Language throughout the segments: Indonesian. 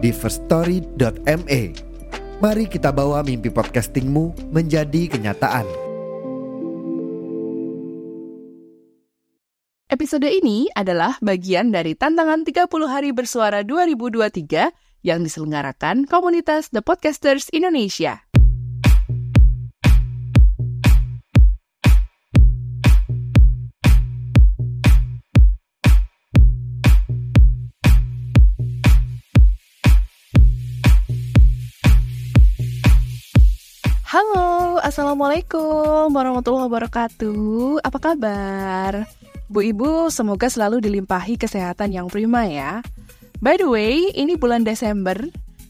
di firststory.me. Mari kita bawa mimpi podcastingmu menjadi kenyataan. Episode ini adalah bagian dari tantangan 30 hari bersuara 2023 yang diselenggarakan komunitas The Podcasters Indonesia. Halo, Assalamualaikum warahmatullahi wabarakatuh. Apa kabar? Bu Ibu, semoga selalu dilimpahi kesehatan yang prima ya. By the way, ini bulan Desember.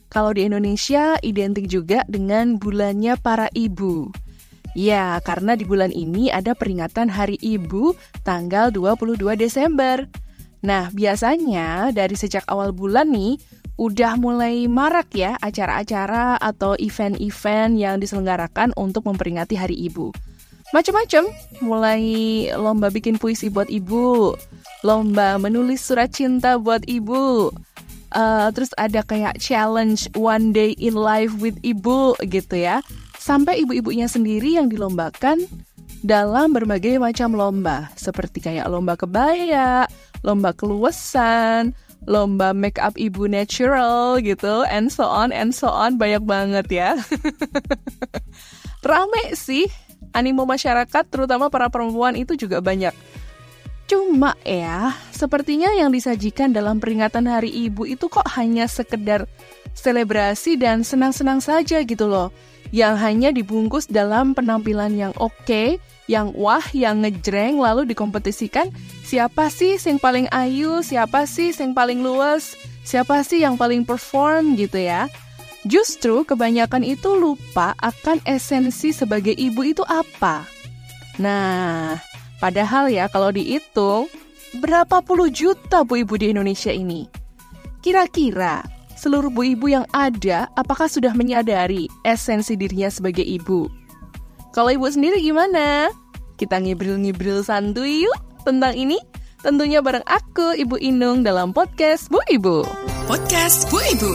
Kalau di Indonesia identik juga dengan bulannya para ibu. Ya, karena di bulan ini ada peringatan Hari Ibu tanggal 22 Desember. Nah, biasanya dari sejak awal bulan nih, udah mulai marak ya acara-acara atau event-event yang diselenggarakan untuk memperingati Hari Ibu. Macam-macam, mulai lomba bikin puisi buat ibu, lomba menulis surat cinta buat ibu, uh, terus ada kayak challenge one day in life with ibu gitu ya. Sampai ibu-ibunya sendiri yang dilombakan dalam berbagai macam lomba, seperti kayak lomba kebaya, lomba keluasan, lomba make up ibu natural gitu, and so on and so on banyak banget ya. Rame sih, animo masyarakat terutama para perempuan itu juga banyak. Cuma ya, sepertinya yang disajikan dalam peringatan Hari Ibu itu kok hanya sekedar selebrasi dan senang-senang saja gitu loh. Yang hanya dibungkus dalam penampilan yang oke, okay, yang wah, yang ngejreng lalu dikompetisikan siapa sih yang paling ayu, siapa sih yang paling luas, siapa sih yang paling perform gitu ya. Justru kebanyakan itu lupa akan esensi sebagai ibu itu apa. Nah, padahal ya kalau dihitung, berapa puluh juta bu ibu di Indonesia ini? Kira-kira seluruh bu ibu yang ada apakah sudah menyadari esensi dirinya sebagai ibu? Kalau ibu sendiri gimana? Kita ngibril-ngibril santuy yuk tentang ini? Tentunya bareng aku, Ibu Inung, dalam podcast Bu Ibu. Podcast Bu Ibu.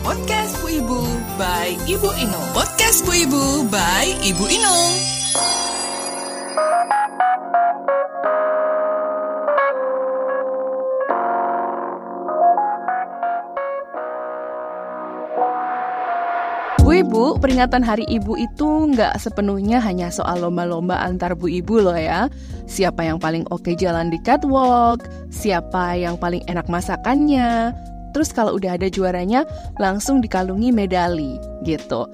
Podcast Bu Ibu by Ibu Inung. Podcast Bu Ibu by Ibu Inung. Ibu, peringatan Hari Ibu itu nggak sepenuhnya hanya soal lomba-lomba antar Bu Ibu loh ya. Siapa yang paling oke jalan di catwalk, siapa yang paling enak masakannya. Terus kalau udah ada juaranya, langsung dikalungi medali gitu.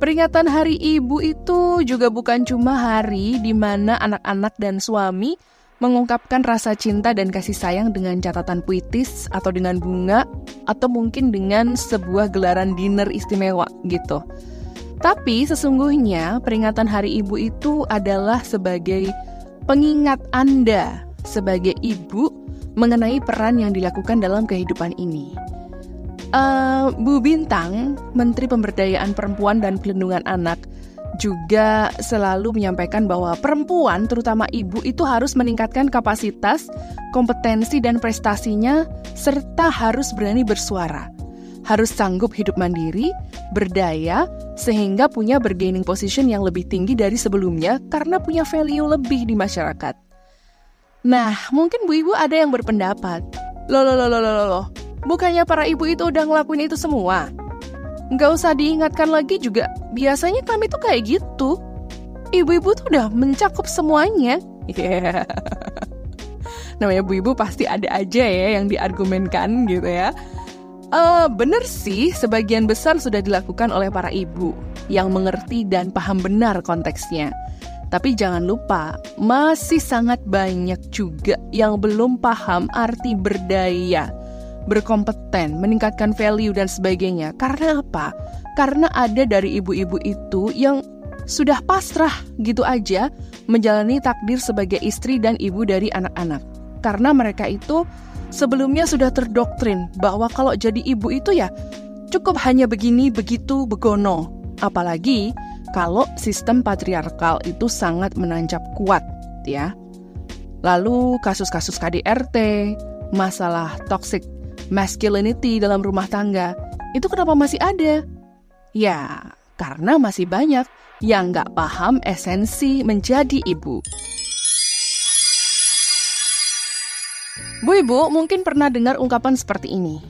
Peringatan Hari Ibu itu juga bukan cuma hari di mana anak-anak dan suami mengungkapkan rasa cinta dan kasih sayang dengan catatan puitis atau dengan bunga atau mungkin dengan sebuah gelaran dinner istimewa gitu. Tapi sesungguhnya peringatan Hari Ibu itu adalah sebagai pengingat Anda sebagai ibu mengenai peran yang dilakukan dalam kehidupan ini. Uh, Bu Bintang, Menteri Pemberdayaan Perempuan dan Pelindungan Anak, juga selalu menyampaikan bahwa perempuan, terutama ibu, itu harus meningkatkan kapasitas, kompetensi, dan prestasinya, serta harus berani bersuara. Harus sanggup hidup mandiri, berdaya, sehingga punya bargaining position yang lebih tinggi dari sebelumnya karena punya value lebih di masyarakat. Nah, mungkin bu ibu ada yang berpendapat, loh, loh, loh, loh, loh, loh, bukannya para ibu itu udah ngelakuin itu semua? Nggak usah diingatkan lagi juga. Biasanya kami tuh kayak gitu. Ibu-ibu tuh udah mencakup semuanya. Yeah. namanya ibu-ibu pasti ada aja ya yang diargumenkan gitu ya. Uh, bener sih sebagian besar sudah dilakukan oleh para ibu yang mengerti dan paham benar konteksnya. Tapi jangan lupa, masih sangat banyak juga yang belum paham arti berdaya berkompeten, meningkatkan value dan sebagainya. Karena apa? Karena ada dari ibu-ibu itu yang sudah pasrah gitu aja menjalani takdir sebagai istri dan ibu dari anak-anak. Karena mereka itu sebelumnya sudah terdoktrin bahwa kalau jadi ibu itu ya cukup hanya begini, begitu, begono. Apalagi kalau sistem patriarkal itu sangat menancap kuat ya. Lalu kasus-kasus KDRT, masalah toxic masculinity dalam rumah tangga, itu kenapa masih ada? Ya, karena masih banyak yang nggak paham esensi menjadi ibu. Bu Ibu mungkin pernah dengar ungkapan seperti ini.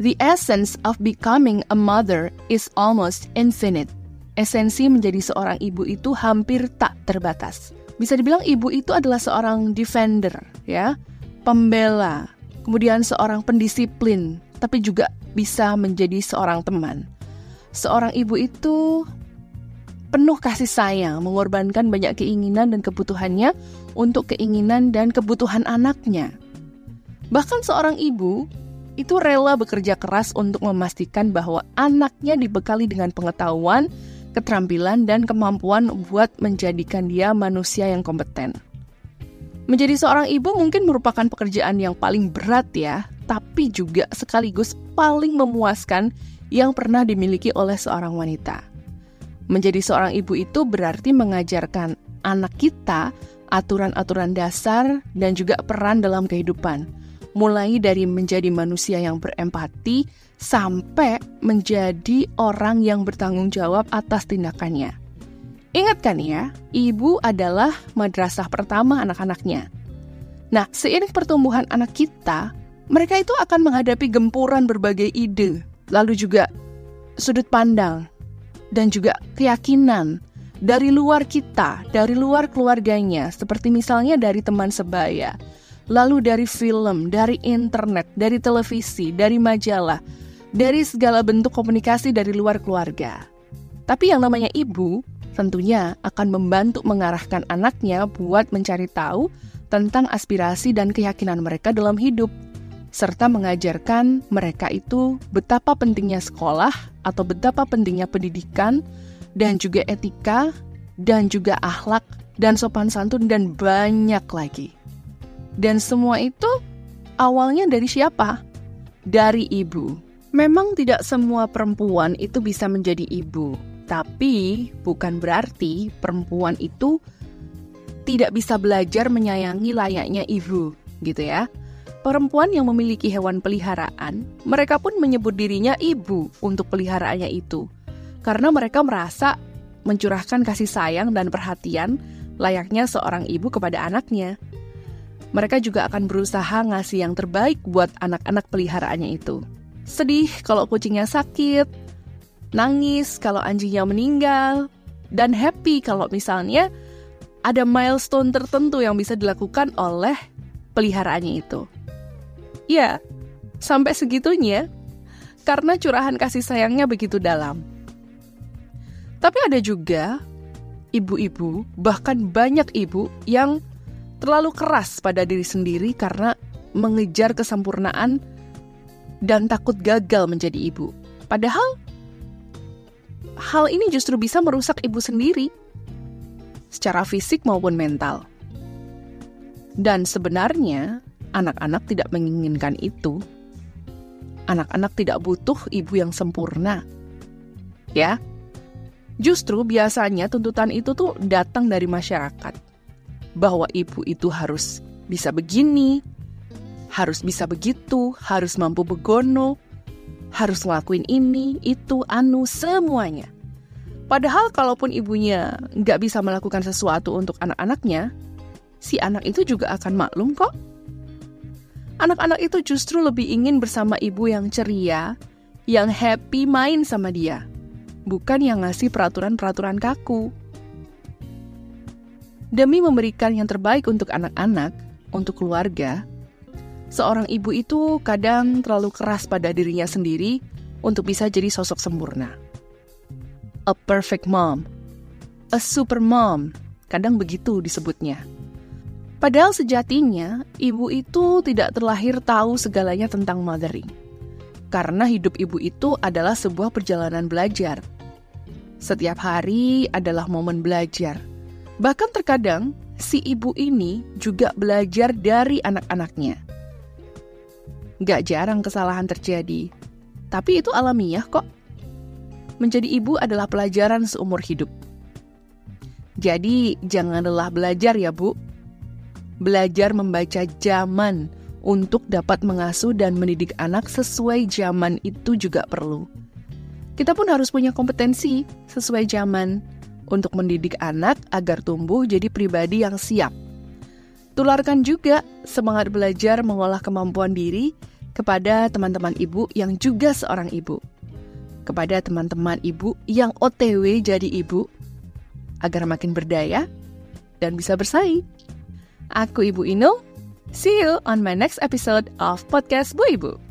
The essence of becoming a mother is almost infinite. Esensi menjadi seorang ibu itu hampir tak terbatas bisa dibilang ibu itu adalah seorang defender, ya, pembela, kemudian seorang pendisiplin, tapi juga bisa menjadi seorang teman. Seorang ibu itu penuh kasih sayang, mengorbankan banyak keinginan dan kebutuhannya untuk keinginan dan kebutuhan anaknya. Bahkan seorang ibu itu rela bekerja keras untuk memastikan bahwa anaknya dibekali dengan pengetahuan, keterampilan, dan kemampuan buat menjadikan dia manusia yang kompeten. Menjadi seorang ibu mungkin merupakan pekerjaan yang paling berat ya, tapi juga sekaligus paling memuaskan yang pernah dimiliki oleh seorang wanita. Menjadi seorang ibu itu berarti mengajarkan anak kita aturan-aturan dasar dan juga peran dalam kehidupan, mulai dari menjadi manusia yang berempati sampai menjadi orang yang bertanggung jawab atas tindakannya. Ingatkan ya, ibu adalah madrasah pertama anak-anaknya. Nah, seiring pertumbuhan anak kita, mereka itu akan menghadapi gempuran berbagai ide, lalu juga sudut pandang, dan juga keyakinan dari luar kita, dari luar keluarganya, seperti misalnya dari teman sebaya, lalu dari film, dari internet, dari televisi, dari majalah, dari segala bentuk komunikasi dari luar keluarga. Tapi yang namanya ibu tentunya akan membantu mengarahkan anaknya buat mencari tahu tentang aspirasi dan keyakinan mereka dalam hidup, serta mengajarkan mereka itu betapa pentingnya sekolah atau betapa pentingnya pendidikan dan juga etika dan juga akhlak dan sopan santun dan banyak lagi. Dan semua itu awalnya dari siapa? Dari ibu. Memang tidak semua perempuan itu bisa menjadi ibu, tapi bukan berarti perempuan itu tidak bisa belajar menyayangi layaknya ibu, gitu ya. Perempuan yang memiliki hewan peliharaan, mereka pun menyebut dirinya ibu untuk peliharaannya itu. Karena mereka merasa mencurahkan kasih sayang dan perhatian layaknya seorang ibu kepada anaknya. Mereka juga akan berusaha ngasih yang terbaik buat anak-anak peliharaannya itu sedih kalau kucingnya sakit, nangis kalau anjingnya meninggal, dan happy kalau misalnya ada milestone tertentu yang bisa dilakukan oleh peliharaannya itu. Ya, sampai segitunya karena curahan kasih sayangnya begitu dalam. Tapi ada juga ibu-ibu, bahkan banyak ibu yang terlalu keras pada diri sendiri karena mengejar kesempurnaan dan takut gagal menjadi ibu. Padahal hal ini justru bisa merusak ibu sendiri secara fisik maupun mental. Dan sebenarnya anak-anak tidak menginginkan itu. Anak-anak tidak butuh ibu yang sempurna. Ya. Justru biasanya tuntutan itu tuh datang dari masyarakat. Bahwa ibu itu harus bisa begini, harus bisa begitu, harus mampu begono, harus ngelakuin ini, itu, anu, semuanya. Padahal kalaupun ibunya nggak bisa melakukan sesuatu untuk anak-anaknya, si anak itu juga akan maklum kok. Anak-anak itu justru lebih ingin bersama ibu yang ceria, yang happy main sama dia, bukan yang ngasih peraturan-peraturan kaku. Demi memberikan yang terbaik untuk anak-anak, untuk keluarga, seorang ibu itu kadang terlalu keras pada dirinya sendiri untuk bisa jadi sosok sempurna. A perfect mom, a super mom, kadang begitu disebutnya. Padahal sejatinya, ibu itu tidak terlahir tahu segalanya tentang mothering. Karena hidup ibu itu adalah sebuah perjalanan belajar. Setiap hari adalah momen belajar. Bahkan terkadang, si ibu ini juga belajar dari anak-anaknya. Gak jarang kesalahan terjadi, tapi itu alamiah kok. Menjadi ibu adalah pelajaran seumur hidup. Jadi, jangan lelah belajar ya, Bu belajar membaca zaman untuk dapat mengasuh dan mendidik anak sesuai zaman itu juga perlu. Kita pun harus punya kompetensi sesuai zaman untuk mendidik anak agar tumbuh jadi pribadi yang siap. Tularkan juga semangat belajar mengolah kemampuan diri kepada teman-teman ibu yang juga seorang ibu. Kepada teman-teman ibu yang OTW jadi ibu, agar makin berdaya dan bisa bersaing. Aku Ibu Inul. See you on my next episode of Podcast Bu Ibu.